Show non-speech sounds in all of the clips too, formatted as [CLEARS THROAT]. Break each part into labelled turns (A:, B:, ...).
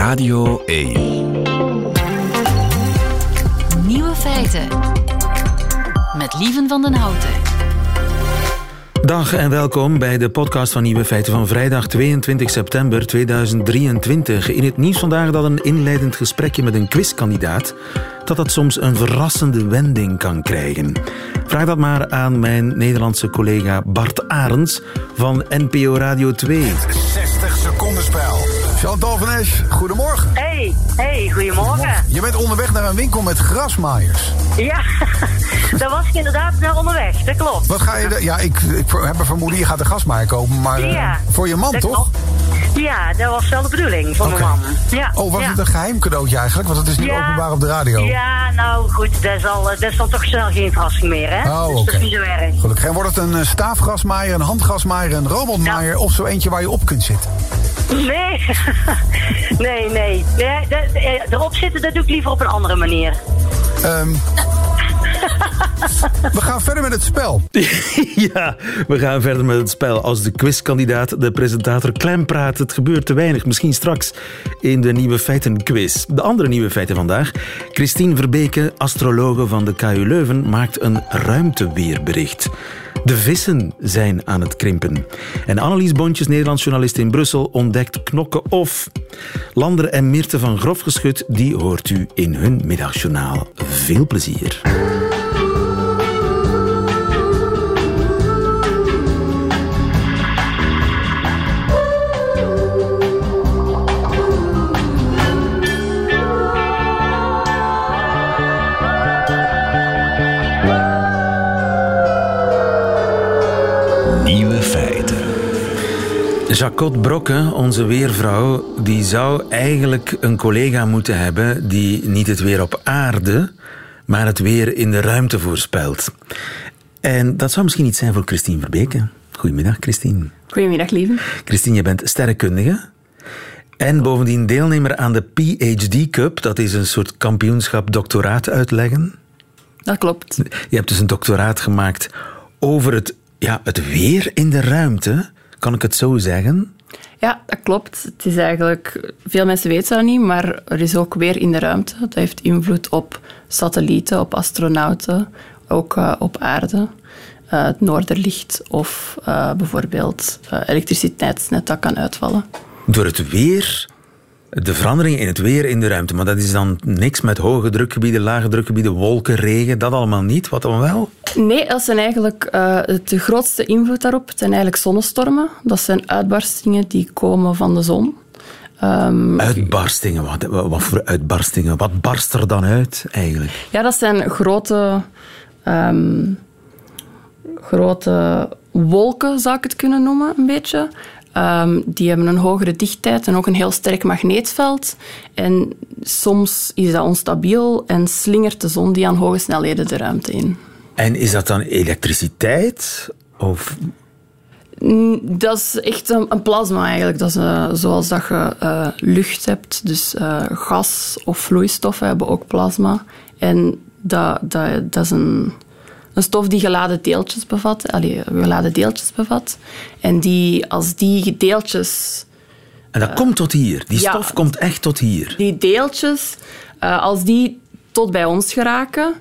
A: Radio 1.
B: Nieuwe feiten. Met Lieven van den Houten.
C: Dag en welkom bij de podcast van Nieuwe Feiten van vrijdag 22 september 2023. In het nieuws vandaag dat een inleidend gesprekje met een quizkandidaat dat dat soms een verrassende wending kan krijgen. Vraag dat maar aan mijn Nederlandse collega Bart Arends van NPO Radio 2.
D: 60 seconden spel. Chantal van Esch, goedemorgen.
E: Hey, hey, goedemorgen.
D: Je bent onderweg naar een winkel met grasmaaiers.
E: Ja, [LAUGHS] daar was ik inderdaad naar onderweg, dat klopt.
D: Wat ga je... De, ja, ik, ik heb een vermoeden, je gaat een grasmaaier kopen, maar uh,
E: Ja,
D: voor je man toch?
E: klopt. Ja, dat was wel de bedoeling voor mijn man. Ja,
D: Oh, was
E: ja.
D: het een geheim cadeautje eigenlijk? Want het is niet
E: Ja.
D: openbaar op de radio.
E: Ja, nou goed, dat is, al, dat is dan toch snel geen verrassing meer, hè?
D: Oh,
E: dus dat is niet zo erg.
D: Gelukkig. En wordt het een eh, staafgrasmaaier, een handgrasmaaier, een robotmaaier of zo eentje waar je op kunt zitten?
E: Nee, [LAUGHS] [LAUGHS] nee, nee. nee dat, eh, erop zitten, dat doe ik liever op een andere manier.
D: Ehm, [LAUGHS] we gaan verder met het spel. [LAUGHS]
C: Ja, we gaan verder met het spel. Als de quizkandidaat de presentator klem praat, het gebeurt te weinig. Misschien straks in de Nieuwe Feiten quiz. De andere Nieuwe Feiten vandaag. Christine Verbeke, astrologe van de KU Leuven, maakt een ruimteweerbericht. De vissen zijn aan het krimpen. En Annelies Bontjes, Nederlands journalist in Brussel, ontdekt knokken of. Lander en Mirte van Grofgeschut, die hoort u in hun middagjournaal. Veel plezier. Jacquot Brokke, onze weervrouw, die zou eigenlijk een collega moeten hebben die niet het weer op aarde, maar het weer in de ruimte voorspelt. En dat zou misschien iets zijn voor Christine Verbeke. Goedemiddag, Christine.
F: Goedemiddag, lieve.
C: Christine, je bent sterrenkundige. En bovendien deelnemer aan de PhD Cup. Dat is een soort kampioenschap doctoraat uitleggen.
F: Dat klopt.
C: Je hebt dus een doctoraat gemaakt over het, ja, het weer in de ruimte. Kan ik het zo zeggen?
F: Ja, dat klopt. Het is eigenlijk... Veel mensen weten dat niet, maar er is ook weer in de ruimte. Dat heeft invloed op satellieten, op astronauten, ook eh, op aarde. Eh, het noorderlicht of eh, bijvoorbeeld elektriciteitsnet dat kan uitvallen.
C: Door het weer, de veranderingen in het weer in de ruimte. Maar dat is dan niks met hoge drukgebieden, lage drukgebieden, wolken, regen, dat allemaal niet. Wat dan wel?
F: Nee, dat zijn eigenlijk eh, de grootste invloed daarop. Het zijn eigenlijk zonnestormen. Dat zijn uitbarstingen die komen van de zon. Ehm,
C: Uitbarstingen, wat, wat voor uitbarstingen? Wat barst er dan uit eigenlijk?
F: Ja, dat zijn grote, ehm, grote wolken, zou ik het kunnen noemen, een beetje. Ehm, die hebben een hogere dichtheid en ook een heel sterk magneetveld. En soms is dat onstabiel en slingert de zon die aan hoge snelheden de ruimte in.
C: En is dat dan elektriciteit? Of
F: Dat is echt een, een plasma eigenlijk. Dat is eh, zoals dat je eh, lucht hebt. Dus eh, gas of vloeistoffen hebben ook plasma. En dat, dat, dat is een, een stof die geladen deeltjes bevat. Allee, geladen deeltjes bevat. En die, als die deeltjes...
C: En dat komt tot hier. Die
F: ja.
C: stof komt echt tot hier.
F: Die deeltjes, eh, als die tot bij ons geraken,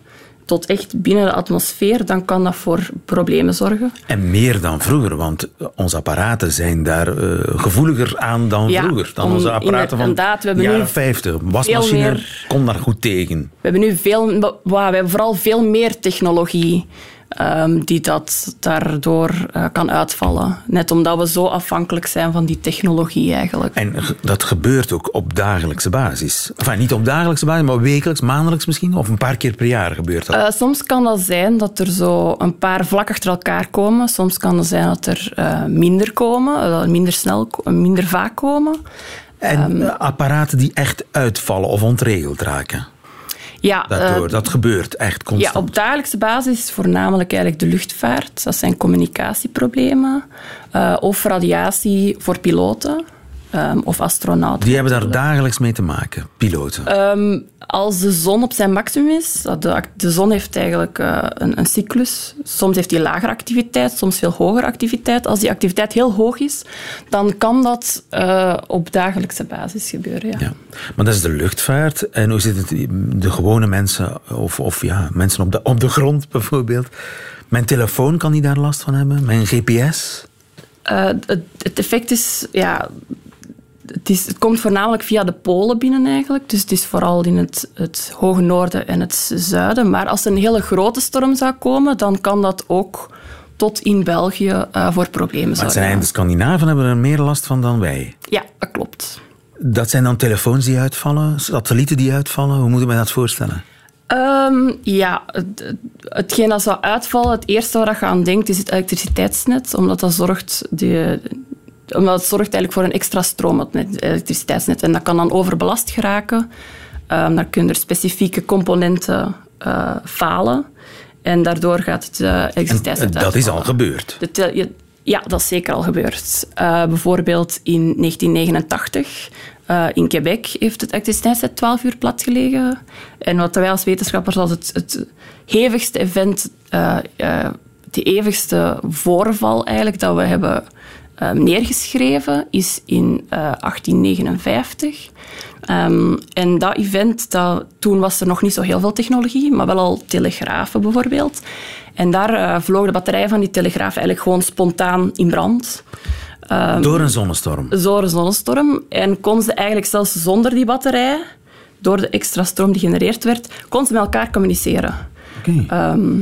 F: tot echt binnen de atmosfeer, dan kan dat voor problemen zorgen.
C: En meer dan vroeger, want onze apparaten zijn daar eh, gevoeliger aan dan
F: Ja,
C: vroeger. Dan
F: om-
C: onze apparaten van de
F: hebben
C: jaren
F: nu
C: 50. Wasmachine
F: meer-
C: kon daar goed tegen.
F: We hebben nu veel, we hebben vooral veel meer technologie ehm, die dat daardoor eh, kan uitvallen. Net omdat we zo afhankelijk zijn van die technologie eigenlijk.
C: En dat gebeurt ook op dagelijkse basis. Enfin, niet op dagelijkse basis, maar wekelijks, maandelijks misschien. Of een paar keer per jaar gebeurt dat.
F: Eh, soms kan dat zijn dat er zo een paar vlak achter elkaar komen. Soms kan het zijn dat er eh, minder komen, minder snel, minder vaak komen.
C: en
F: ehm,
C: eh, apparaten die echt uitvallen of ontregeld raken.
F: Ja,
C: Daardoor,
F: eh,
C: dat gebeurt echt
F: Ja,
C: constant.
F: op dagelijkse basis voornamelijk eigenlijk de luchtvaart. Dat zijn communicatieproblemen. eh, of radiatie voor piloten. ehm, of astronauten.
C: Die hebben daar dagelijks mee te maken, piloten.
F: Ehm, als de zon op zijn maximum is, de, de zon heeft eigenlijk eh, een, een cyclus. Soms heeft die lagere activiteit, soms veel hogere activiteit. Als die activiteit heel hoog is, dan kan dat eh, op dagelijkse basis gebeuren. Ja.
C: Ja. Maar dat is de luchtvaart. En hoe zit het de gewone mensen, of, of ja, mensen op de, op de grond bijvoorbeeld? Mijn telefoon kan die daar last van hebben? Mijn GPS?
F: Eh, het, het effect is, ja, het, is, het komt voornamelijk via de polen binnen eigenlijk. Dus het is vooral in het, het hoge noorden en het zuiden. Maar als er een hele grote storm zou komen, dan kan dat ook tot in België eh, voor problemen
C: Maar het
F: zorgen.
C: zijn de Scandinaven hebben er meer last van dan wij.
F: Ja, dat klopt.
C: Dat zijn dan telefoons die uitvallen, satellieten die uitvallen. Hoe moeten we dat voorstellen?
F: Ehm, ja, het, hetgeen dat zou uitvallen, het eerste waar je aan denkt, is het elektriciteitsnet. Omdat dat zorgt, die, omdat het zorgt eigenlijk voor een extra stroom, net- het elektriciteitsnet. En dat kan dan overbelast geraken. Ehm dan kunnen er specifieke componenten eh, falen. En daardoor gaat het eh,
C: En,
F: elektriciteitsnet
C: dat is al gebeurd.
F: De ja, dat is zeker al gebeurd. Eh, bijvoorbeeld in 1989 eh, in Quebec heeft het elektriciteitsnet 12 uur platgelegen. En wat wij als wetenschappers als het, het hevigste event, eh, eh, de hevigste voorval eigenlijk dat we hebben eh, neergeschreven, is in eh, 1859. Ehm, en dat event, dat, toen was er nog niet zo heel veel technologie, maar wel al telegrafen bijvoorbeeld. En daar eh, vloog de batterij van die telegraaf eigenlijk gewoon spontaan in brand. Ehm,
C: Door een zonnestorm.
F: Door een zonnestorm. En kon ze eigenlijk zelfs zonder die batterij, door de extra stroom die genereerd werd, kon ze met elkaar communiceren.
C: Oké.
F: Ehm,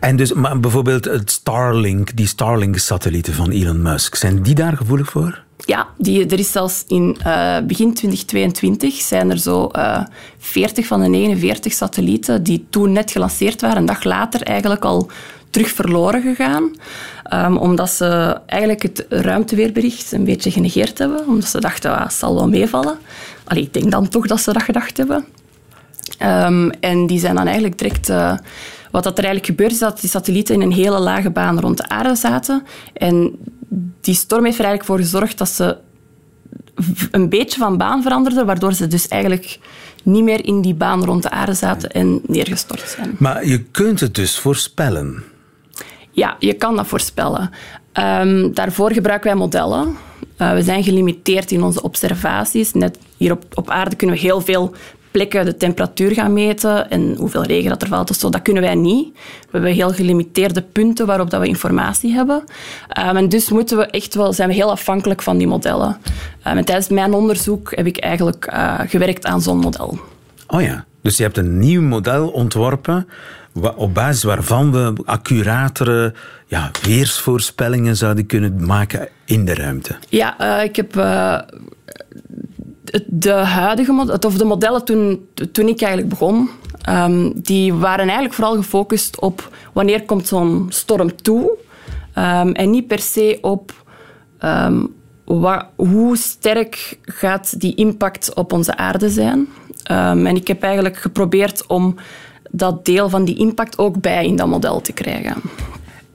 C: En dus maar bijvoorbeeld het Starlink, die Starlink-satellieten van Elon Musk, zijn die daar gevoelig voor?
F: Ja, die, er is zelfs in eh, begin 2022 zijn er zo eh 40 van de 49 satellieten die toen net gelanceerd waren, een dag later eigenlijk al terug verloren gegaan. Ehm, omdat ze eigenlijk het ruimteweerbericht een beetje genegeerd hebben. Omdat ze dachten, ah, het zal wel meevallen. Allee, ik denk dan toch dat ze dat gedacht hebben. Ehm, en die zijn dan eigenlijk direct... eh, wat dat er eigenlijk gebeurt, is dat die satellieten in een hele lage baan rond de aarde zaten. En die storm heeft er eigenlijk voor gezorgd dat ze een beetje van baan veranderden, waardoor ze dus eigenlijk niet meer in die baan rond de aarde zaten en neergestort zijn.
C: Maar je kunt het dus voorspellen.
F: Ja, je kan dat voorspellen. Ehm, daarvoor gebruiken wij modellen. Eh, we zijn gelimiteerd in onze observaties. Net hier op, op aarde kunnen we heel veel plekken de temperatuur gaan meten en hoeveel regen dat er valt. of zo. Dat kunnen wij niet. We hebben heel gelimiteerde punten waarop dat we informatie hebben. Ehm, en dus moeten we echt wel, zijn we heel afhankelijk van die modellen. En tijdens mijn onderzoek heb ik eigenlijk eh, gewerkt aan zo'n model.
C: Oh ja, dus je hebt een nieuw model ontworpen op basis waarvan we accuratere ja, weersvoorspellingen zouden kunnen maken in de ruimte.
F: Ja, eh, ik heb eh, de huidige of de modellen toen, toen ik eigenlijk begon, ehm, die waren eigenlijk vooral gefocust op wanneer komt zo'n storm toe Ehm, en niet per se op ehm, hoe sterk gaat die impact op onze aarde zijn. En ik heb eigenlijk geprobeerd om dat deel van die impact ook bij in dat model te krijgen.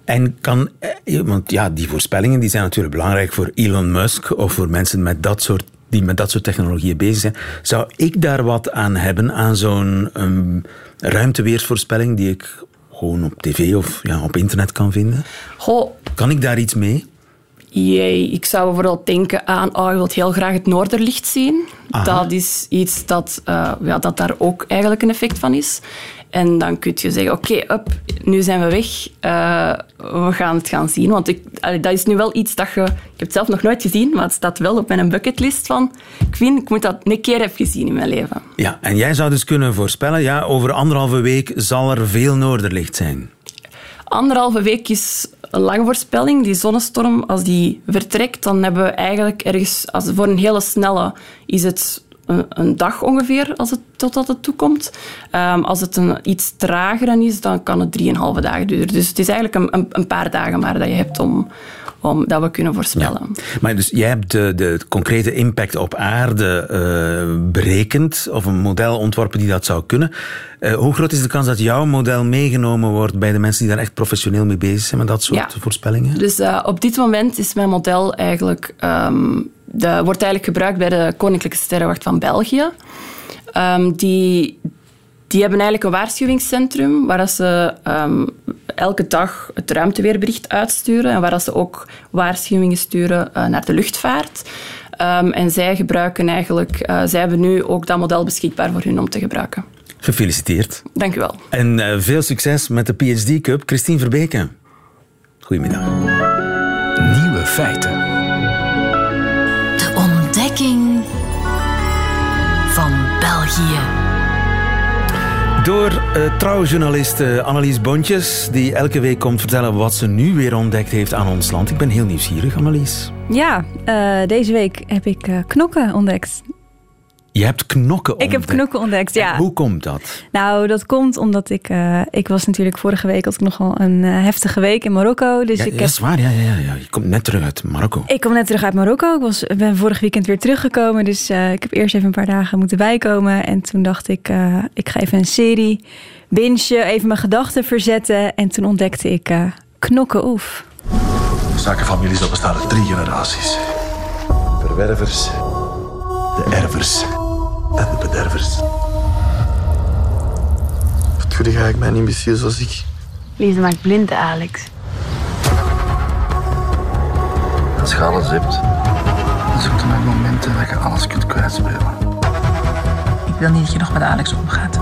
C: En kan, eh, want ja, die voorspellingen die zijn natuurlijk belangrijk voor Elon Musk of voor mensen met dat soort, die met dat soort technologieën bezig zijn. Zou ik daar wat aan hebben, aan zo'n um, ruimteweersvoorspelling die ik gewoon op tv of ja, op internet kan vinden?
F: Goh,
C: Kan ik daar iets mee?
F: Jee, ik zou bijvoorbeeld denken aan, oh, je wilt heel graag het noorderlicht zien.
C: Aha.
F: Dat is iets dat, eh, ja, dat daar ook eigenlijk een effect van is. En dan kun je zeggen, oké, up, nu zijn we weg. Eh, we gaan het gaan zien. Want ik, allee, dat is nu wel iets dat je... Ik heb het zelf nog nooit gezien, maar het staat wel op mijn bucketlist van... Ik vind, ik moet dat een keer hebben gezien in mijn leven.
C: Ja, en jij zou dus kunnen voorspellen, ja, over anderhalve week zal er veel noorderlicht zijn.
F: Anderhalve week is een lange voorspelling. Die zonnestorm, als die vertrekt, dan hebben we eigenlijk ergens... Als, voor een hele snelle is het een, een dag ongeveer, als het, totdat het toekomt. Ehm, als het een iets trager is, dan kan het drieënhalve dagen duren. Dus het is eigenlijk een, een, paar dagen maar dat je hebt om, om dat we kunnen voorspellen.
C: Maar dus jij hebt de, de concrete impact op aarde eh, berekend, of een model ontworpen die dat zou kunnen. Eh, hoe groot is de kans dat jouw model meegenomen wordt bij de mensen die daar echt professioneel mee bezig zijn met dat soort
F: Ja.
C: voorspellingen?
F: Dus eh, op dit moment is mijn model eigenlijk ehm, dat wordt eigenlijk gebruikt bij de Koninklijke Sterrenwacht van België. Ehm, die, die hebben eigenlijk een waarschuwingscentrum waar dat ze ehm, elke dag het ruimteweerbericht uitsturen en waar dat ze ook waarschuwingen sturen eh, naar de luchtvaart. Ehm, en zij gebruiken eigenlijk, eh, zij hebben nu ook dat model beschikbaar voor hun om te gebruiken.
C: Gefeliciteerd.
F: Dank u wel.
C: En eh, veel succes met de PhD Cup. Christine Verbeke. Goedemiddag.
A: Nieuwe feiten.
B: België.
C: Door uh, trouwjournalist uh, Annelies Bontjes, die elke week komt vertellen wat ze nu weer ontdekt heeft aan ons land. Ik ben heel nieuwsgierig, Annelies.
G: Ja, uh, deze week heb ik knokken ontdekt.
C: Je hebt knokken ontdekt?
G: Ik heb knokken ontdekt, ja.
C: En hoe komt dat?
G: Nou, dat komt omdat ik... Uh, ik was natuurlijk vorige week had ik nogal een uh, heftige week in Marokko. Dus
C: ja,
G: ik
C: dat
G: heb...
C: is waar, ja, ja, ja. Je komt net terug uit Marokko.
G: Ik kom net terug uit Marokko. Ik was, ben vorig weekend weer teruggekomen. Dus uh, ik heb eerst even een paar dagen moeten bijkomen. En toen dacht ik, ik ga even een serie bingen, even mijn gedachten verzetten. En toen ontdekte ik knokken oef.
H: Zakenfamilies, dat bestaan uit drie generaties. Verwervers, de ervers en de bedervers. Wat doe je eigenlijk met een imbeciel zoals ik?
I: Liefde maakt blind, Alex.
H: Als je alles hebt, dan zoek je naar momenten dat je alles kunt kwijtspelen.
I: Ik wil niet dat je nog met Alex omgaat.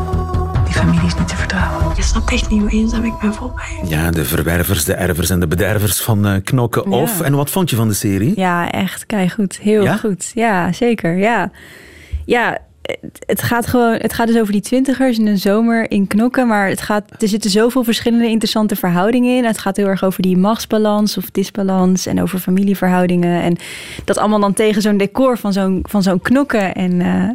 I: Die familie is niet te vertrouwen. Je snapt echt niet hoe eenzaam ik ben voorbij.
C: Ja, de verwervers, de ervers en de bedervers van uh, Knokken
G: Ja.
C: Of. En wat vond je van de serie?
G: Ja, echt goed. Heel
C: Ja?
G: goed. Ja, zeker. Ja, ja het- gaat gewoon. Het gaat dus over die twintigers in de zomer in knokken. Maar het gaat, er zitten zoveel verschillende interessante verhoudingen in. Het gaat heel erg over die machtsbalans of disbalans. En over familieverhoudingen. En dat allemaal dan tegen zo'n decor van zo'n, van zo'n knokken. En eh,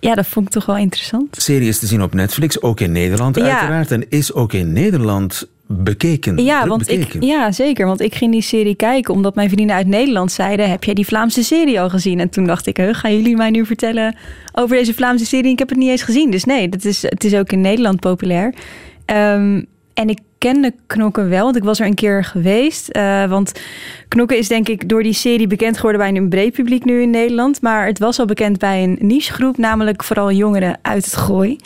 G: ja, dat vond ik toch wel interessant.
C: De serie is te zien op Netflix, ook in Nederland
G: Ja.
C: uiteraard. En is ook in Nederland bekeken.
G: Ja, want
C: bekeken.
G: ik, ja, zeker. Want ik ging die serie kijken omdat mijn vriendinnen uit Nederland zeiden: Heb jij die Vlaamse serie al gezien? En toen dacht ik: Gaan jullie mij nu vertellen over deze Vlaamse serie? Ik heb het niet eens gezien. Dus nee, dat is, het is ook in Nederland populair. Ehm, en ik kende Knokken wel, want ik was er een keer geweest. Eh, want Knokken is denk ik door die serie bekend geworden bij een breed publiek nu in Nederland. Maar het was al bekend bij een nichegroep, namelijk vooral jongeren uit het gooi.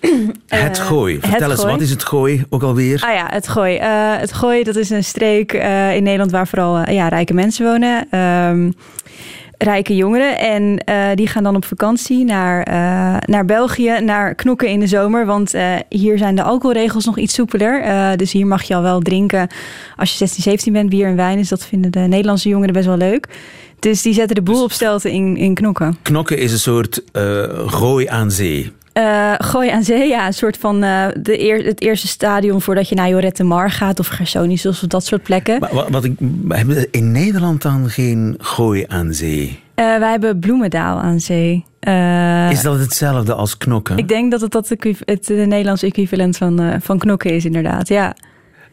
G: [CLEARS THROAT]
C: Het
G: Eh,
C: gooi.
G: het
C: Vertel eens,
G: gooi.
C: wat is het gooi ook alweer?
G: Ah ja, het Gooi. Eh, het Gooi, dat is een streek in Nederland waar vooral ja, rijke mensen wonen. Ehm, rijke jongeren. En eh, die gaan dan op vakantie naar, eh, naar België, naar knokken in de zomer. Want eh, hier zijn de alcoholregels nog iets soepeler. Dus hier mag je al wel drinken als je 16, 17 bent, bier en wijn. Dus dat vinden de Nederlandse jongeren best wel leuk. Dus die zetten de boel op stelten in, in knokken.
C: Knokken is een soort gooi aan zee.
G: Eh, Gooi aan Zee, ja, een soort van eh, de eer, het eerste stadion voordat je naar Jorette Mar gaat of Gersonisos of dat soort plekken.
C: Maar wat, wat ik, hebben we in Nederland dan geen gooi aan zee?
G: Eh, wij hebben Bloemendaal aan Zee.
C: Is dat hetzelfde als knokken?
G: Ik denk dat het, dat het eh, Nederlands equivalent van, van knokken is, inderdaad. Ja.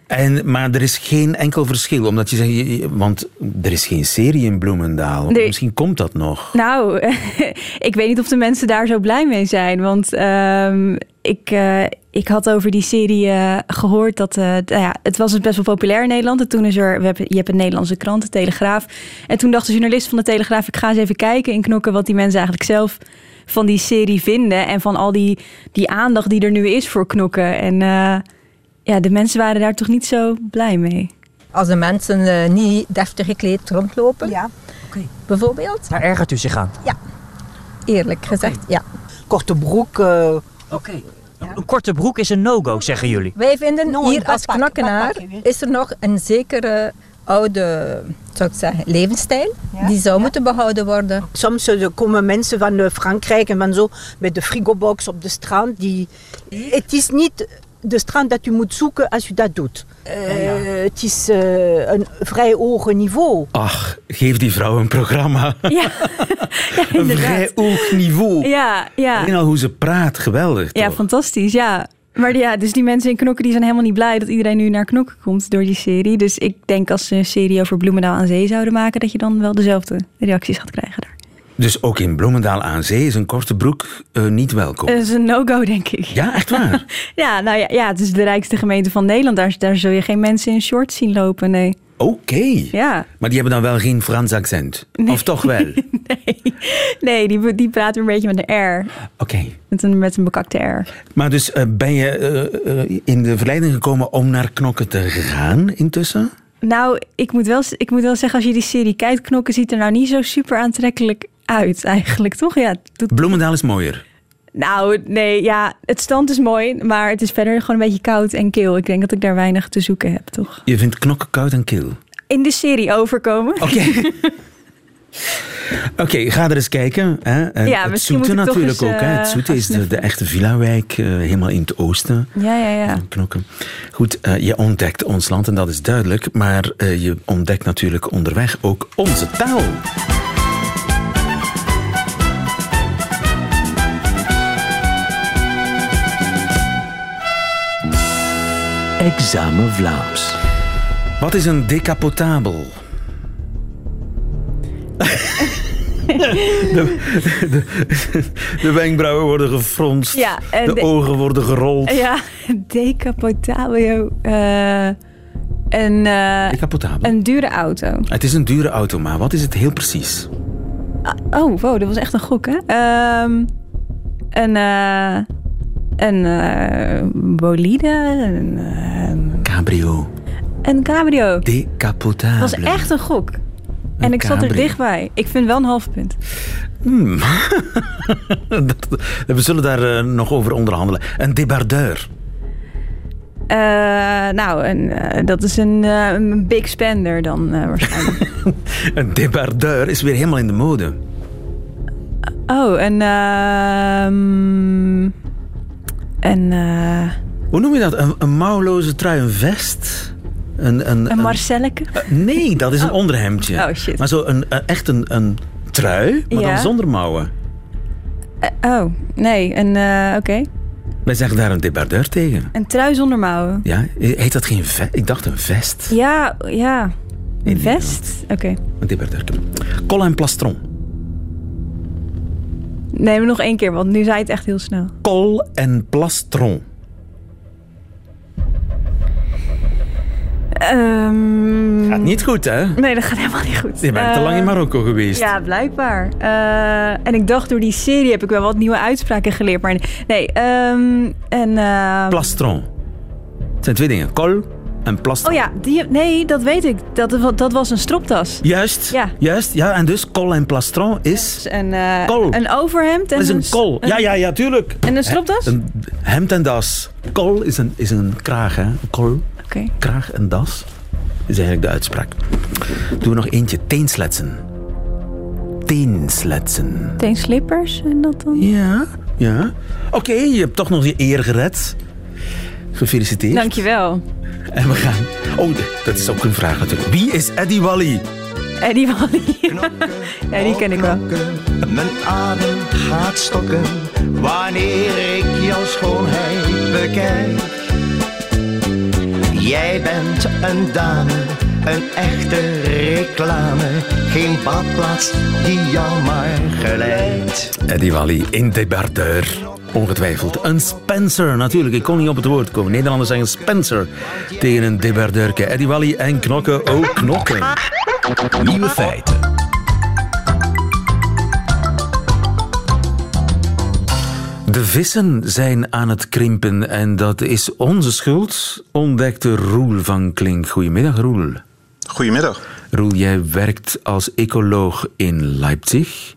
C: En, maar er is geen enkel verschil, omdat je zegt, want er is geen serie in Bloemendaal. Misschien komt dat nog.
G: Nou, [LAUGHS] ik weet niet of de mensen daar zo blij mee zijn. Want ehm, ik, eh, ik had over die serie eh, gehoord dat... eh, nou ja, het was dus best wel populair in Nederland. En toen is er... We hebben, je hebt een Nederlandse krant, de Telegraaf. En toen dacht de journalist van de Telegraaf... ik ga eens even kijken in Knokken... wat die mensen eigenlijk zelf van die serie vinden. En van al die, die aandacht die er nu is voor Knokken. En ja, de mensen waren daar toch niet zo blij mee.
J: Als de mensen eh, niet deftig gekleed rondlopen,
K: Ja,
J: bijvoorbeeld.
K: daar ergert u zich aan.
J: Eerlijk gezegd, ja.
K: Korte broek. Oké. Een korte broek is een no-go, zeggen jullie.
J: Wij vinden hier als
K: weer.
J: is er nog een zekere oude, zou ik zeggen, levensstijl. Die zou moeten behouden worden.
L: Soms eh, komen mensen van eh, Frankrijk en van zo met de frigobox op de strand. Die... Het is niet de strand dat u moet zoeken als u dat doet. Eh, Het is eh, een vrij hoog niveau.
C: Ach, geef die vrouw een programma. [LAUGHS]
G: Ja, ja
C: een vrij hoog niveau.
G: Ja, ja.
C: Alleen al hoe ze praat, geweldig.
G: Ja,
C: toch?
G: fantastisch. Ja. Maar ja, dus die mensen in Knokken die zijn helemaal niet blij dat iedereen nu naar Knokken komt door die serie. Dus ik denk als ze een serie over Bloemendaal aan zee zouden maken, dat je dan wel dezelfde reacties gaat krijgen daar.
C: Dus ook in Bloemendaal aan zee is een korte broek eh, niet welkom.
G: Dat is een no-go, denk ik.
C: Ja, echt waar. [LAUGHS]
G: Ja, nou ja, ja, het is de rijkste gemeente van Nederland. Daar, daar zul je geen mensen in shorts zien lopen, nee.
C: Oké.
G: Ja.
C: Maar die hebben dan wel geen Frans accent? Of toch wel? [LAUGHS]
G: Nee, die, die praat een beetje met een R.
C: Oké.
G: Met een, met een bekakte R.
C: Maar dus eh, ben je eh, in de verleiding gekomen om naar knokken te gaan intussen?
G: Nou, ik moet, wel, ik moet wel zeggen, als je die serie kijkt, Knokken ziet er nou niet zo super aantrekkelijk uit eigenlijk, toch? Ja, doet-
C: Bloemendaal is mooier.
G: Nou, nee, ja, het stand is mooi, maar het is verder gewoon een beetje koud en kil. Ik denk dat ik daar weinig te zoeken heb, toch?
C: Je vindt knokken koud en kil.
G: In de serie overkomen.
C: Oké. [LAUGHS] Oké, ga er eens kijken. Hè.
G: Ja,
C: het zoete natuurlijk
G: eens,
C: ook. Hè.
G: eh,
C: Het zoete is de, de echte villa-wijk, eh, helemaal in het oosten.
G: Ja, ja, ja.
C: Knokken. Goed, eh, je ontdekt ons land en dat is duidelijk. Maar je ontdekt natuurlijk onderweg ook onze taal.
A: Examen Vlaams.
C: Wat is een decapotabel? [LAUGHS] de, de, de wenkbrauwen worden gefronst.
G: Ja,
C: de,
G: de-
C: ogen worden gerold.
G: Ja, [LAUGHS] decapotabel. eh een, eh,
C: Decapotabel.
G: een dure auto.
C: Het is een dure auto, maar wat is het heel precies?
G: Oh, wow, dat was echt een gok, hè? Ehm, een, eh, een eh, bolide, een, eh,
C: Cabrio.
G: een cabrio.
C: Decapotable.
G: Dat was echt een gok. En ik zat er dichtbij. Ik vind wel een half punt.
C: Hmm. [LAUGHS] We zullen daar eh, nog over onderhandelen. Een debardeur.
G: Eh, nou, een, dat is een, een big spender dan waarschijnlijk. [LAUGHS]
C: Een debardeur is weer helemaal in de mode.
G: oh, een... een, eh,
C: Hoe noem je dat? Een, een mouwloze trui, een vest? Een, een,
G: een Marcelleke?
C: Eh, nee, dat is een onderhemdje.
G: Oh, shit.
C: Maar zo een, een- echt een, een trui, maar
G: Ja.
C: dan zonder mouwen.
G: Eh, oh, nee, een... eh, Oké.
C: Wij zeggen daar een debardeur tegen.
G: Een trui zonder mouwen.
C: Ja, heet dat geen vest? Ik dacht een vest.
G: Ja, ja. Een vest? Oké.
C: Een debardeur. Col en plastron.
G: Nee, maar nog één keer, want nu zei het echt heel snel.
C: Col en plastron.
G: Ehm,
C: Gaat niet goed, hè?
G: Nee, dat gaat helemaal niet goed.
C: Je bent te lang in
G: Eh,
C: Marokko geweest.
G: Ja, blijkbaar. Eh, en ik dacht, door die serie heb ik wel wat nieuwe uitspraken geleerd. Maar nee, ehm en... eh,
C: Plastron. Het zijn twee dingen. Col en plastron.
G: oh ja, die, nee, dat weet ik. Dat, dat was een stropdas.
C: Juist.
G: Ja.
C: Juist. Ja, en dus col en plastron is...
G: Een, eh,
C: Kol.
G: een overhemd en
C: Dat is een kol. Ja, ja, ja, tuurlijk.
G: En een stropdas?
C: He- Een hemd en das. Kol is een, is een kraag, hè? Een Kol.
G: Oké.
C: Kraag en das. is eigenlijk de uitspraak. Doen we nog eentje. Teensletsen. Teensletsen.
G: Teenslippers en dat dan?
C: Ja, ja. Oké, je hebt toch nog je eer gered. Gefeliciteerd.
G: Dankjewel.
C: En we gaan... Oh, dat is ook een vraag natuurlijk. Wie is Eddie Wally?
G: Eddie Wally. ja, die ken ik wel.
M: Mijn adem gaat stokken wanneer ik jouw schoonheid bekijk. Jij bent een dame, een echte reclame. Geen badplaats die jou maar geleidt.
C: Eddie Wally in debardeur. Ongetwijfeld. Een Spencer, natuurlijk. Ik kon niet op het woord komen. Nederlanders zeggen Spencer tegen een debardeurke. Eddie Wally en knokken, ook knokken.
A: Nieuwe feiten.
C: De vissen zijn aan het krimpen en dat is onze schuld, ontdekte Roel van Klink. Goedemiddag, Roel.
N: Goedemiddag.
C: Roel, jij werkt als ecoloog in Leipzig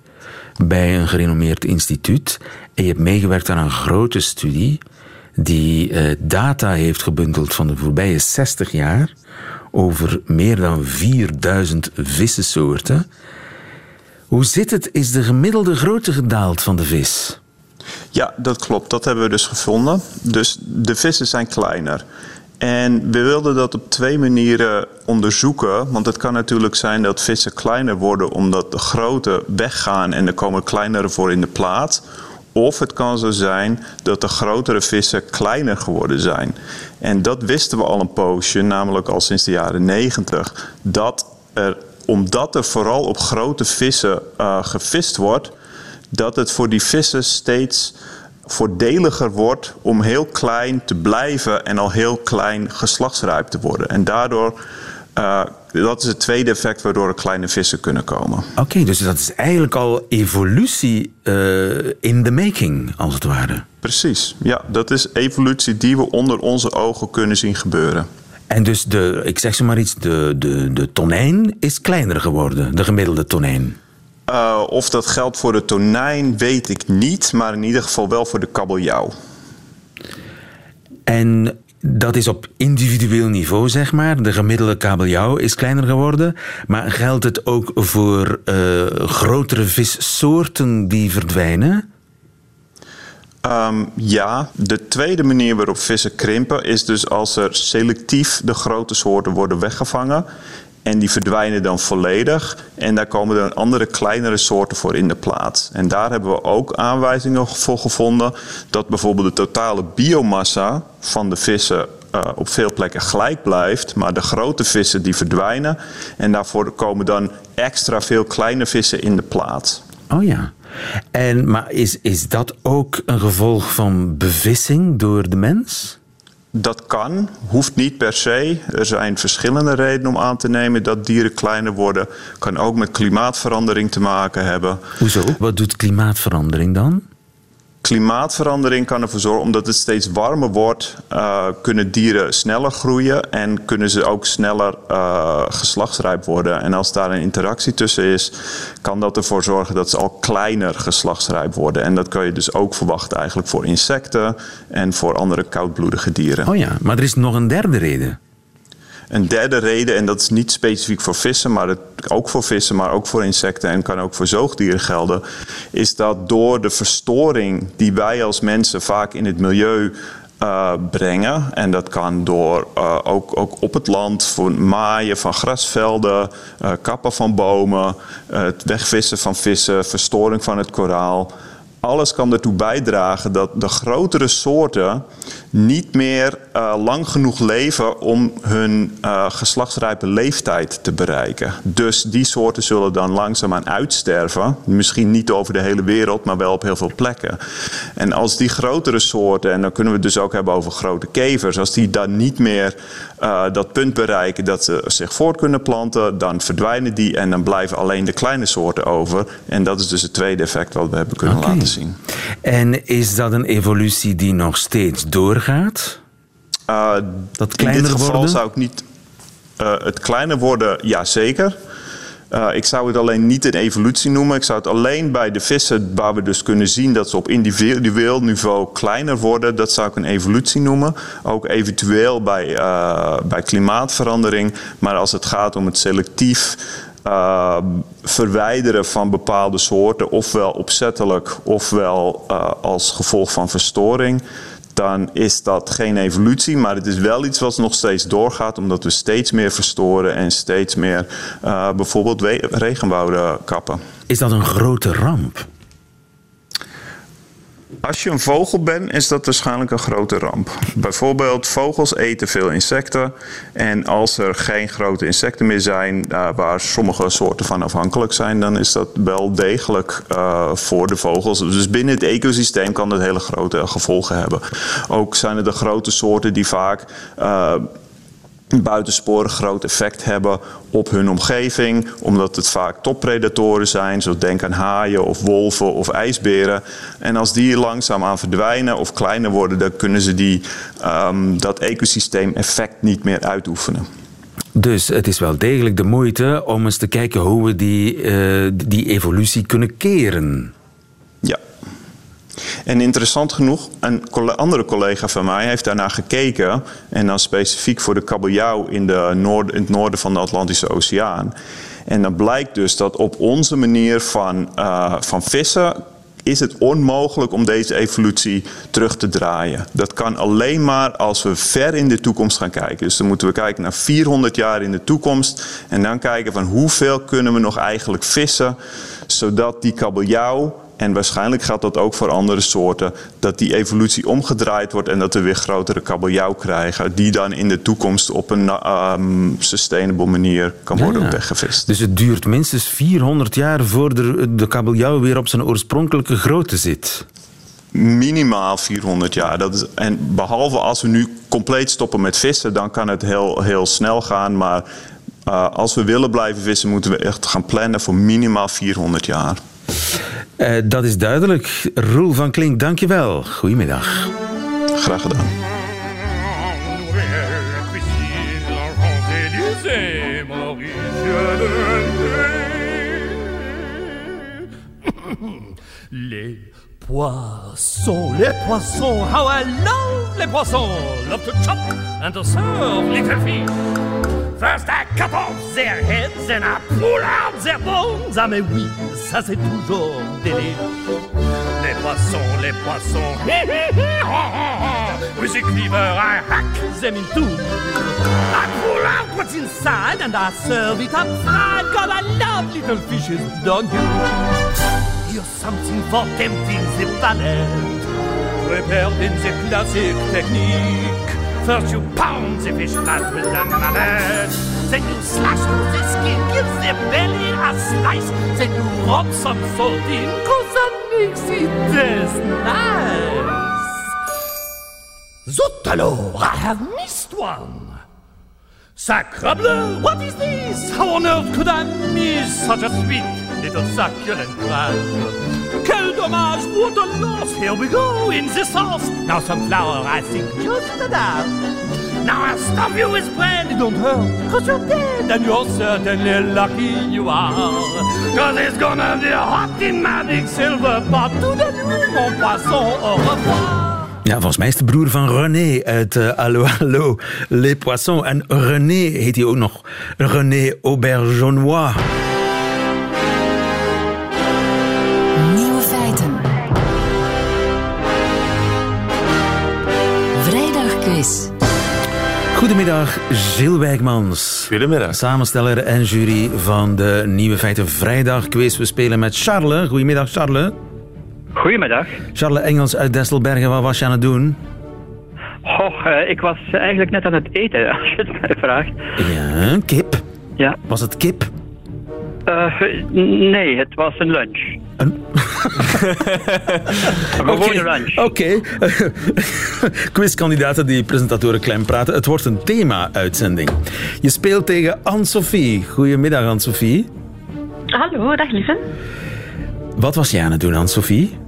C: bij een gerenommeerd instituut. En je hebt meegewerkt aan een grote studie die eh, data heeft gebundeld van de voorbije 60 jaar over meer dan 4000 vissensoorten. Hoe zit het? Is de gemiddelde grootte gedaald van de vis?
N: Ja, dat klopt. Dat hebben we dus gevonden. Dus de vissen zijn kleiner. En we wilden dat op twee manieren onderzoeken. Want het kan natuurlijk zijn dat vissen kleiner worden omdat de grote weggaan en er komen kleinere voor in de plaats. Of het kan zo zijn dat de grotere vissen kleiner geworden zijn. En dat wisten we al een poosje, namelijk al sinds de jaren 90. Dat er, omdat er vooral op grote vissen eh, gevist wordt, dat het voor die vissen steeds voordeliger wordt om heel klein te blijven en al heel klein geslachtsrijp te worden. En daardoor eh, dat is het tweede effect waardoor er kleine vissen kunnen komen.
C: Oké, dus dat is eigenlijk al evolutie uh, in the making, als het ware.
N: Precies, ja, dat is evolutie die we onder onze ogen kunnen zien gebeuren.
C: En dus de, ik zeg zo maar iets, de, de, de tonijn is kleiner geworden, de gemiddelde tonijn.
N: Uh, of dat geldt voor de tonijn, weet ik niet, maar in ieder geval wel voor de kabeljauw.
C: En dat is op individueel niveau, zeg maar. De gemiddelde kabeljauw is kleiner geworden. Maar geldt het ook voor uh, grotere vissoorten die verdwijnen?
N: Um, ja, de tweede manier waarop vissen krimpen is dus als er selectief de grote soorten worden weggevangen. En die verdwijnen dan volledig. En daar komen er andere kleinere soorten voor in de plaats. En daar hebben we ook aanwijzingen voor gevonden dat bijvoorbeeld de totale biomassa van de vissen uh, op veel plekken gelijk blijft. Maar de grote vissen die verdwijnen. En daarvoor komen dan extra veel kleine vissen in de plaats.
C: Oh ja. En, maar is, is dat ook een gevolg van bevissing door de mens?
N: Dat kan, hoeft niet per se. Er zijn verschillende redenen om aan te nemen dat dieren kleiner worden. Kan ook met klimaatverandering te maken hebben.
C: Hoezo? Wat doet klimaatverandering dan?
N: Klimaatverandering kan ervoor zorgen, omdat het steeds warmer wordt, uh, kunnen dieren sneller groeien en kunnen ze ook sneller uh, geslachtsrijp worden. En als daar een interactie tussen is, kan dat ervoor zorgen dat ze al kleiner geslachtsrijp worden. En dat kan je dus ook verwachten eigenlijk voor insecten en voor andere koudbloedige dieren.
C: Oh ja, maar er is nog een derde reden.
N: Een derde reden, en dat is niet specifiek voor vissen, maar het, ook voor vissen, maar ook voor insecten en kan ook voor zoogdieren gelden, is dat door de verstoring die wij als mensen vaak in het milieu uh, brengen. En dat kan door uh, ook, ook op het land voor maaien van grasvelden, uh, kappen van bomen, het wegvissen van vissen, verstoring van het koraal alles kan ertoe bijdragen dat de grotere soorten niet meer uh, lang genoeg leven om hun uh, geslachtsrijpe leeftijd te bereiken. Dus die soorten zullen dan langzaamaan uitsterven. Misschien niet over de hele wereld, maar wel op heel veel plekken. En als die grotere soorten, en dan kunnen we het dus ook hebben over grote kevers, als die dan niet meer uh, dat punt bereiken dat ze zich voort kunnen planten, dan verdwijnen die en dan blijven alleen de kleine soorten over. En dat is dus het tweede effect wat we hebben kunnen okay. laten zien.
C: En is dat een evolutie die nog steeds doorgaat?
N: Uh,
C: dat kleiner
N: in dit geval
C: worden?
N: zou ik niet. Uh, het kleiner worden, ja zeker. Uh, ik zou het alleen niet een evolutie noemen. Ik zou het alleen bij de vissen, waar we dus kunnen zien dat ze op individueel niveau kleiner worden, dat zou ik een evolutie noemen. Ook eventueel bij, uh, bij klimaatverandering. Maar als het gaat om het selectief uh, verwijderen van bepaalde soorten, ofwel opzettelijk, ofwel uh, als gevolg van verstoring, dan is dat geen evolutie, maar het is wel iets wat nog steeds doorgaat, omdat we steeds meer verstoren en steeds meer uh, bijvoorbeeld regenwouden kappen.
C: Is dat een grote ramp?
N: Als je een vogel bent, is dat waarschijnlijk een grote ramp. Bijvoorbeeld, vogels eten veel insecten. En als er geen grote insecten meer zijn, uh, waar sommige soorten van afhankelijk zijn, dan is dat wel degelijk uh, voor de vogels. Dus binnen het ecosysteem kan dat hele grote gevolgen hebben. Ook zijn er de grote soorten die vaak. Uh, buitensporig groot effect hebben op hun omgeving, omdat het vaak toppredatoren zijn, zoals denk aan haaien of wolven of ijsberen. En als die langzaam aan verdwijnen of kleiner worden, dan kunnen ze die, um, dat ecosysteem effect niet meer uitoefenen.
C: Dus het is wel degelijk de moeite om eens te kijken hoe we die, uh, die evolutie kunnen keren.
N: En interessant genoeg, een andere collega van mij heeft daarnaar gekeken. En dan specifiek voor de kabeljauw in, de noord, in het noorden van de Atlantische Oceaan. En dan blijkt dus dat op onze manier van, uh, van vissen is het onmogelijk om deze evolutie terug te draaien. Dat kan alleen maar als we ver in de toekomst gaan kijken. Dus dan moeten we kijken naar 400 jaar in de toekomst en dan kijken van hoeveel kunnen we nog eigenlijk vissen, zodat die kabeljauw en waarschijnlijk geldt dat ook voor andere soorten, dat die evolutie omgedraaid wordt en dat we weer grotere kabeljauw krijgen, die dan in de toekomst op een um, sustainable manier kan worden ja. weggevist.
C: Dus het duurt minstens 400 jaar voor de, de kabeljauw weer op zijn oorspronkelijke grootte zit.
N: Minimaal 400 jaar. Dat is, en behalve als we nu compleet stoppen met vissen, dan kan het heel, heel snel gaan. Maar Uh, als we willen blijven vissen, moeten we echt gaan plannen voor minimaal 400 jaar.
C: Uh, dat is duidelijk. Roel van Klink, dankjewel. Goedemiddag.
N: Graag gedaan.
O: Les poissons, les poissons, how I love les poissons. Love to chop and to serve little fish. First I cut off their heads and I pull out their bones. Ah mais oui, ça c'est toujours délire. Les poissons, les poissons, with a cleaver I hack them in two. I pull out what's inside and I serve it up fried. God, I love little fishes, don't you? Here's something for tempting the palate. Prepared in the classic technique. First you pound the fish fat with the mallet. Then you slash through the skin, give the belly a slice. Then you rub some salt in, cause that makes it taste nice. Zut alors, I have missed one. Sacrebleu, what is this? How on earth could I miss such a sweet little succulent crab? Dommage, what a loss! Here we go in the sauce. Now some flour, I think, just enough. Now I'll stuff you with bread, it don't hurt, cause you're dead, and you're certainly lucky you are. Cause it's gonna be hot in my big silver pot. To the nuit, mon poisson, au revoir.
C: Ja, volgens mij is de broer van René uit uh, Allo Allo Les Poissons. En René heet hij ook nog René Aubergenois. Goedemiddag, Gilles Wijkmans.
P: Goedemiddag.
C: Samensteller en jury van de Nieuwe Feiten Vrijdagquiz. We spelen met Charles. Goedemiddag, Charles.
Q: Goedemiddag.
C: Charles Engels uit Destelbergen, wat was je aan het doen?
Q: Uh, ik was eigenlijk net aan het eten, [LAUGHS] als je het mij vraagt.
C: Ja, kip?
Q: Ja.
C: Was het kip?
Q: Uh, nee, het was een lunch.
C: Een,
Q: een gewone lunch.
C: Oké. Okay. [LAUGHS] Quizkandidaten die presentatoren klein praten. Het wordt een thema-uitzending. Je speelt tegen Anne-Sophie. Goedemiddag, Anne-Sophie.
R: Hallo, dag lieve.
C: Wat was jij aan het doen, Anne-Sophie?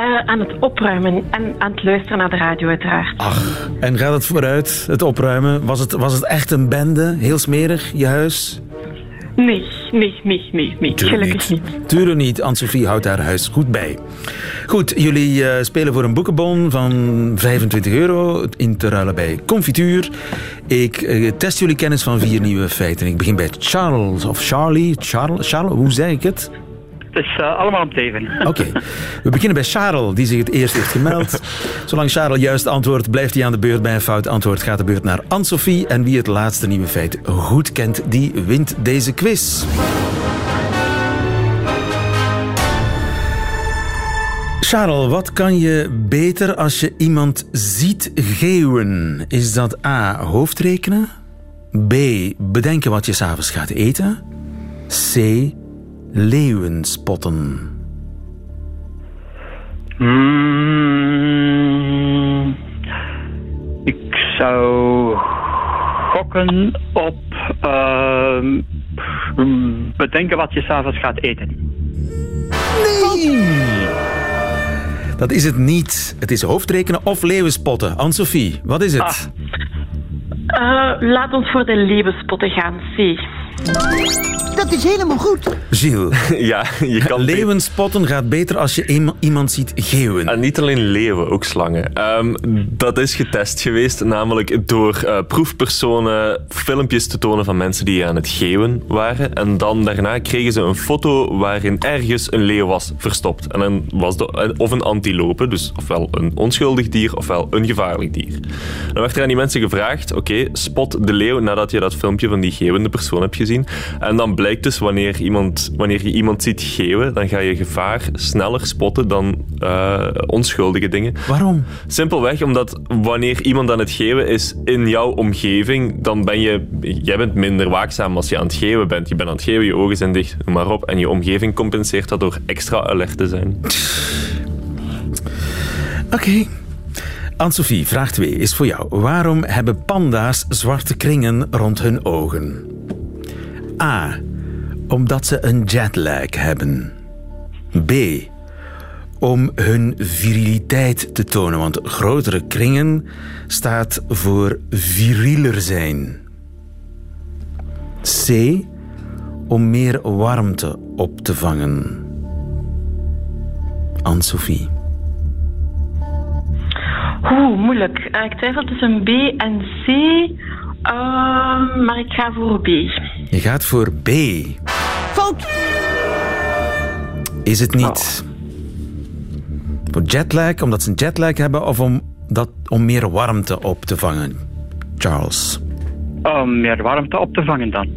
R: Uh, aan het opruimen en aan het luisteren naar de radio uiteraard.
C: Ach, en gaat het vooruit, het opruimen? Was het, was het echt een bende? Heel smerig, je huis?
R: Nee, nee, nee, nee, nee. Gelukkig niet.
C: Tuurlijk niet. Anne-Sophie houdt haar huis goed bij. Goed, jullie uh, spelen voor een boekenbon van 25 euro in te ruilen bij Confituur. Ik uh, test jullie kennis van vier nieuwe feiten. Ik begin bij Charles of Charlie. Charles, Charles hoe zeg ik het?
Q: Het is uh, allemaal om teven.
C: Oké. Okay. [LAUGHS] We beginnen bij Charles, die zich het eerst heeft gemeld. Zolang Charles juist antwoordt, blijft hij aan de beurt. Bij een fout antwoord gaat de beurt naar Anne-Sophie. En wie het laatste nieuwe feit goed kent, die wint deze quiz. Charles, wat kan je beter als je iemand ziet geeuwen? Is dat A. hoofdrekenen? B. bedenken wat je s'avonds gaat eten? C leeuwen spotten?
Q: Mm, ik zou gokken op uh, bedenken wat je s'avonds gaat eten.
C: Nee! Dat is het niet. Het is hoofdrekenen of leeuwenspotten. Anne-Sophie, wat is het?
R: Ah. Uh, laat ons voor de leeuwenspotten gaan. C.
L: Dat is helemaal goed.
C: Gilles. [LAUGHS]
P: ja, je kan... [LAUGHS]
C: Leeuwenspotten gaat beter als je iemand ziet geeuwen.
P: En niet alleen leeuwen, ook slangen. Um, dat is getest geweest, namelijk door uh, proefpersonen filmpjes te tonen van mensen die aan het geeuwen waren. En dan daarna kregen ze een foto waarin ergens een leeuw was verstopt. En dan was de, of een antilope, dus ofwel een onschuldig dier, ofwel een gevaarlijk dier. Dan werd er aan die mensen gevraagd, oké, okay, spot de leeuw nadat je dat filmpje van die geeuwende persoon hebt gezien. En dan blijkt dus wanneer, iemand, wanneer je iemand ziet geeuwen, dan ga je gevaar sneller spotten dan uh, onschuldige dingen.
C: Waarom?
P: Simpelweg omdat wanneer iemand aan het geeuwen is in jouw omgeving, dan ben je, jij bent minder waakzaam als je aan het geeuwen bent. Je bent aan het geeuwen, je ogen zijn dicht, noem maar op. En je omgeving compenseert dat door extra alert te zijn.
C: Oké. Okay. Anne-Sophie, vraag 2 is voor jou. Waarom hebben panda's zwarte kringen rond hun ogen? A. Omdat ze een jetlag hebben. B. Om hun viriliteit te tonen, want grotere kringen staat voor virieler zijn. C. Om meer warmte op te vangen. Anne-Sophie.
R: Oeh, moeilijk. Eh, ik twijfel tussen B en C, Ehm, maar ik ga voor B.
C: Je gaat voor B.
R: Fout!
C: Is het niet voor jetlag, omdat ze een jetlag hebben, of om, dat, om meer warmte op te vangen? Charles.
Q: Om meer warmte op te vangen dan.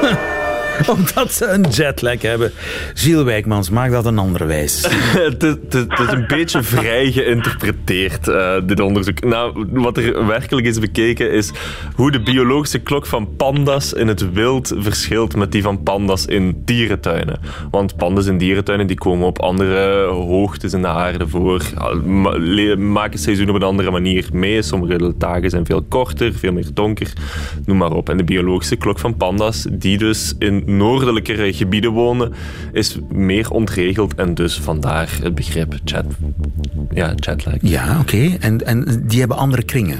Q: [LAUGHS] [LAUGHS]
C: Omdat ze een jetlag hebben. Gilles Wijkmans, maak dat een andere wijs. [LAUGHS]
P: het, is, een beetje vrij geïnterpreteerd, eh, dit onderzoek. Nou, wat er werkelijk is bekeken is hoe de biologische klok van panda's in het wild verschilt met die van panda's in dierentuinen. Want panda's in dierentuinen die komen op andere hoogtes in de aarde voor, maken seizoen op een andere manier mee. Sommige dagen zijn veel korter, veel meer donker, noem maar op. En de biologische klok van panda's, die dus in noordelijkere gebieden wonen, is meer ontregeld en dus vandaar het begrip jet, ja, jetlag.
C: Ja, oké. En, en die hebben andere kringen.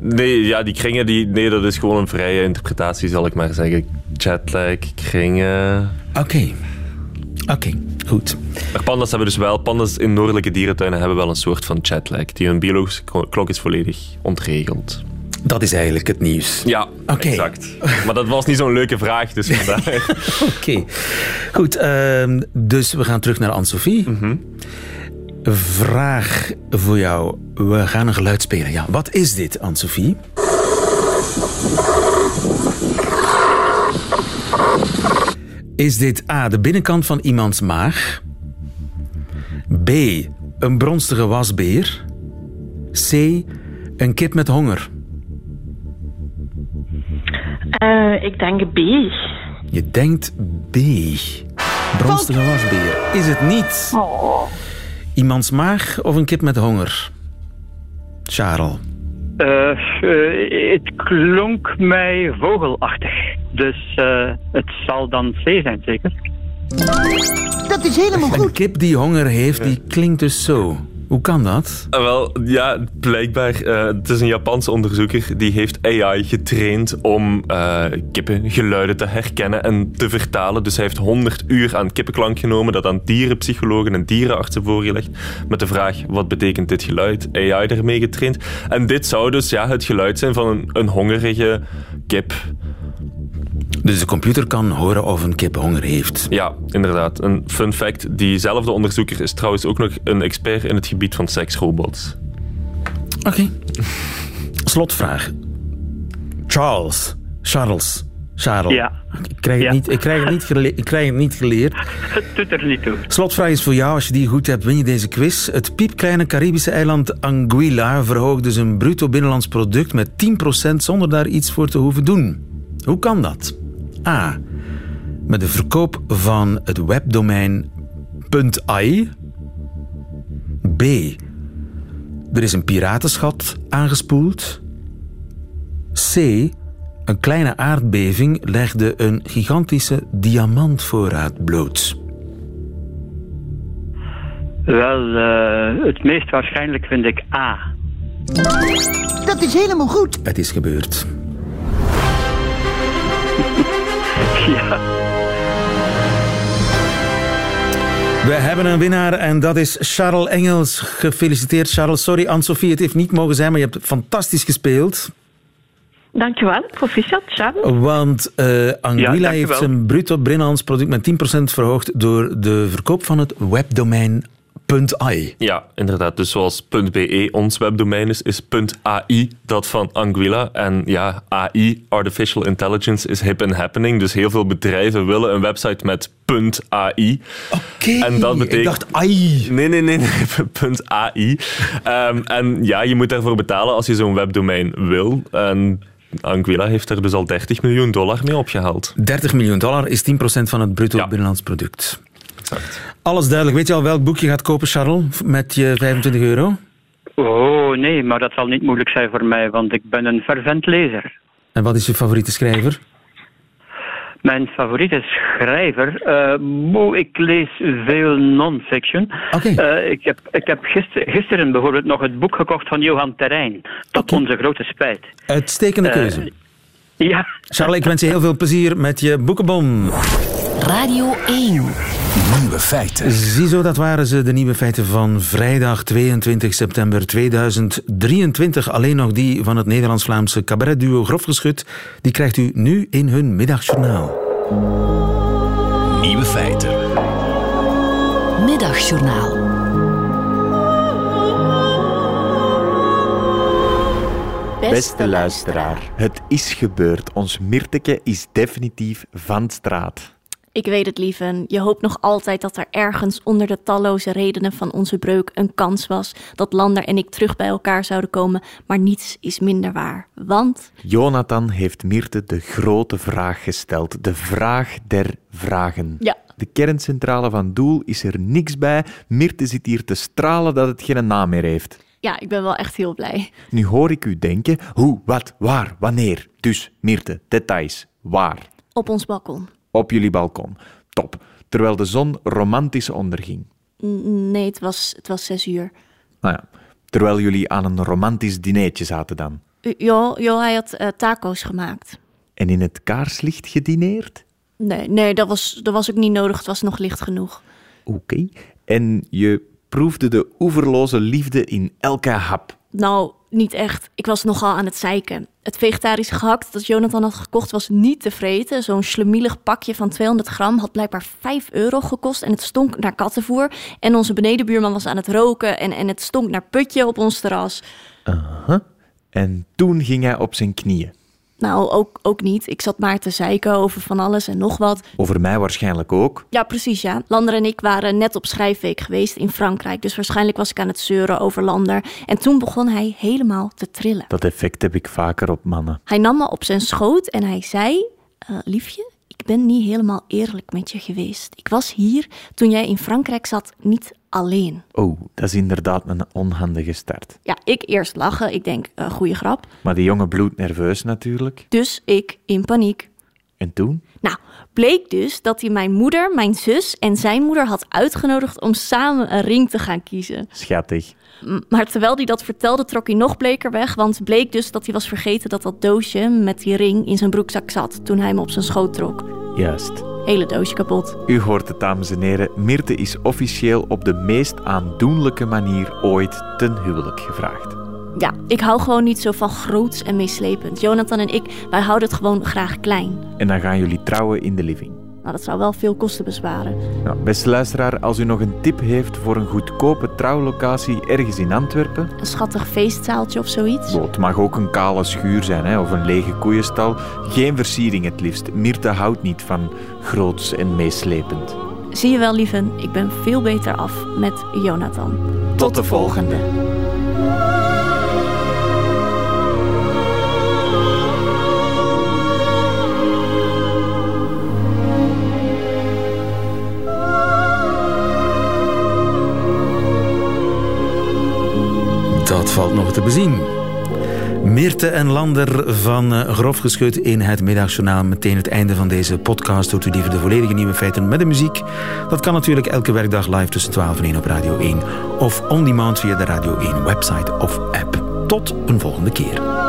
P: Nee, ja, die kringen, die, nee, dat is gewoon een vrije interpretatie, zal ik maar zeggen. Jetlag, kringen...
C: Oké. Oké, goed.
P: Maar panda's hebben dus wel, panda's in noordelijke dierentuinen hebben wel een soort van jetlag. Die hun biologische klok is volledig ontregeld.
C: Dat is eigenlijk het nieuws.
P: Ja, exact. Maar dat was niet zo'n leuke vraag, dus vandaar. [LAUGHS]
C: Oké. Goed, ehm, dus we gaan terug naar Anne-Sophie. Vraag voor jou. We gaan een geluid spelen. Ja, wat is dit, Anne-Sophie? Is dit A, de binnenkant van iemands maag? B, een bronstige wasbeer? C, een kip met honger?
R: Eh, ik denk B.
C: Je denkt B. Bronstige wasbeer. Is het niet iemands maag of een kip met honger? Charles.
Q: Eh, eh, het klonk mij vogelachtig. Dus eh, het zal dan C zijn, zeker?
C: Dat is helemaal goed. Een kip die honger heeft, die klinkt dus zo. Hoe kan dat?
P: Ah, Wel, ja, blijkbaar. eh, het is een Japanse onderzoeker die heeft AI getraind om eh, kippengeluiden te herkennen en te vertalen. Dus hij heeft 100 uur aan kippenklank genomen, dat aan dierenpsychologen en dierenartsen voorgelegd. Met de vraag, wat betekent dit geluid? AI daarmee getraind. En dit zou dus ja, het geluid zijn van een, een hongerige kip.
C: Dus de computer kan horen of een kip honger heeft.
P: Ja, inderdaad. Een fun fact. Diezelfde onderzoeker is trouwens ook nog een expert in het gebied van seksrobots.
C: Oké. Slotvraag. Charles. Charles. Charles.
Q: Ja.
C: Ik krijg het,
Q: Ja.
C: niet, ik krijg het, niet, gele- ik krijg het niet geleerd. [LAUGHS]
Q: Het doet er niet toe.
C: Slotvraag is voor jou. Als je die goed hebt, win je deze quiz. Het piepkleine Caribische eiland Anguilla verhoogde zijn bruto binnenlands product met 10% zonder daar iets voor te hoeven doen. Hoe kan dat? A. Met de verkoop van het webdomein .ai. B. Er is een piratenschat aangespoeld. C. Een kleine aardbeving legde een gigantische diamantvoorraad bloot.
Q: Wel, eh, het meest waarschijnlijk vind ik A.
C: Dat is helemaal goed. Het is gebeurd.
Q: Ja.
C: We hebben een winnaar en dat is Charles Engels. Gefeliciteerd, Charles. Sorry, Anne-Sophie, het heeft niet mogen zijn, maar je hebt fantastisch gespeeld.
R: Dankjewel, proficiat, Charles.
C: Want eh Anguilla heeft zijn bruto binnenlands product met 10% verhoogd door de verkoop van het webdomein .ai.
P: Ja, inderdaad. Dus zoals .be ons webdomein is, is .ai dat van Anguilla. En ja, AI, Artificial Intelligence, is hip and happening. Dus heel veel bedrijven willen een website met .ai.
C: Oké,
P: en dat betekent...
C: ik dacht AI.
P: Nee, nee, nee, nee [LAUGHS] .ai. Ehm, en ja, je moet daarvoor betalen als je zo'n webdomein wil. En Anguilla heeft er dus al 30 miljoen dollar mee opgehaald.
C: 30 miljoen dollar is 10% van het bruto binnenlands product. Alles duidelijk. Weet je al welk boek je gaat kopen, Charles, met je 25 euro?
Q: Oh, nee, maar dat zal niet moeilijk zijn voor mij, want ik ben een fervent lezer.
C: En wat is je favoriete schrijver?
Q: Mijn favoriete schrijver? Eh, moe, ik lees veel non-fiction. Eh, ik heb, ik heb gister, gisteren bijvoorbeeld nog het boek gekocht van Johan Terrein. Tot onze grote spijt.
C: Uitstekende
Q: Eh,
C: keuze.
Q: Ja.
C: Charles, ik wens je heel veel plezier met je boekenbon.
B: Radio 1.
A: Nieuwe feiten.
C: Ziezo, dat waren ze, de nieuwe feiten van vrijdag 22 september 2023. Alleen nog die van het Nederlands-Vlaamse cabaretduo Grofgeschut. Die krijgt u nu in hun middagjournaal.
A: Nieuwe feiten.
B: Middagjournaal.
S: Beste luisteraar, het is gebeurd. Ons Mirteke is definitief van straat.
T: Ik weet het, lieven. Je hoopt nog altijd dat er ergens onder de talloze redenen van onze breuk een kans was dat Lander en ik terug bij elkaar zouden komen, maar niets is minder waar. Want
S: Jonathan heeft Mirte de grote vraag gesteld. De vraag der vragen.
T: Ja.
S: De kerncentrale van Doel is er niks bij. Mirte zit hier te stralen dat het geen naam meer heeft.
T: ja, ik ben wel echt heel blij.
S: Nu hoor ik u denken, hoe, wat, waar, wanneer. Dus, Mirte, details. Waar?
T: Op ons balkon.
S: Op jullie balkon. Top. Terwijl de zon romantisch onderging.
T: Nee, het was, het was zes uur.
S: Nou ja, terwijl jullie aan een romantisch dineetje zaten dan.
T: Jo, jo hij had eh, taco's gemaakt.
S: En in het kaarslicht gedineerd?
T: Nee, nee dat, was, dat was ook niet nodig. Het was nog licht genoeg.
S: Oké. En je proefde de oeverloze liefde in elke hap.
T: Nou, niet echt. Ik was nogal aan het zeiken. Het vegetarische gehakt dat Jonathan had gekocht was niet te vreten. Zo'n slemielig pakje van 200 gram had blijkbaar 5 euro gekost. En het stonk naar kattenvoer. En onze benedenbuurman was aan het roken. En, en het stonk naar putje op ons terras.
S: Aha. En toen ging hij op zijn knieën.
T: Nou, ook, ook niet. Ik zat maar te zeiken over van alles en nog wat.
S: Over mij waarschijnlijk ook.
T: Ja, precies, ja. Lander en ik waren net op schrijfweek geweest in Frankrijk. Dus waarschijnlijk was ik aan het zeuren over Lander. En toen begon hij helemaal te trillen.
S: Dat effect heb ik vaker op mannen.
T: Hij nam me op zijn schoot en hij zei: "Eh, Liefje, ben niet helemaal eerlijk met je geweest. Ik was hier toen jij in Frankrijk zat, niet alleen.
S: Oh, dat is inderdaad een onhandige start.
T: Ja, ik eerst lachen. Ik denk, uh, goeie grap.
S: Maar die jongen bloedt nerveus natuurlijk.
T: Dus ik in paniek.
S: En toen?
T: Nou, bleek dus dat hij mijn moeder, mijn zus en zijn moeder had uitgenodigd om samen een ring te gaan kiezen.
S: Schattig.
T: Maar terwijl hij dat vertelde, trok hij nog bleker weg. Want bleek dus dat hij was vergeten dat dat doosje met die ring in zijn broekzak zat toen hij hem op zijn schoot trok.
S: Juist.
T: Hele doosje kapot.
S: U hoort het, dames en heren. Mirte is officieel op de meest aandoenlijke manier ooit ten huwelijk gevraagd.
T: Ja, ik hou gewoon niet zo van groots en meeslepend. Jonathan en ik, wij houden het gewoon graag klein.
S: En dan gaan jullie trouwen in de living.
T: Nou, dat zou wel veel kosten besparen.
S: Nou, beste luisteraar, als u nog een tip heeft voor een goedkope trouwlocatie ergens in Antwerpen...
T: Een schattig feestzaaltje of zoiets.
S: Bo, het mag ook een kale schuur zijn hè, of een lege koeienstal. Geen versiering het liefst. Mirte houdt niet van groots en meeslepend.
T: Zie je wel, lieven, ik ben veel beter af met Jonathan.
S: Tot de volgende.
C: Valt nog te bezien. Meerte en Lander van eh, Grof Geschut in het Middagjournaal. Meteen het einde van deze podcast. Hoort u liever de volledige nieuwe feiten met de muziek? Dat kan natuurlijk elke werkdag live tussen 12 en 1 op Radio 1. Of on demand via de Radio 1 website of app. Tot een volgende keer.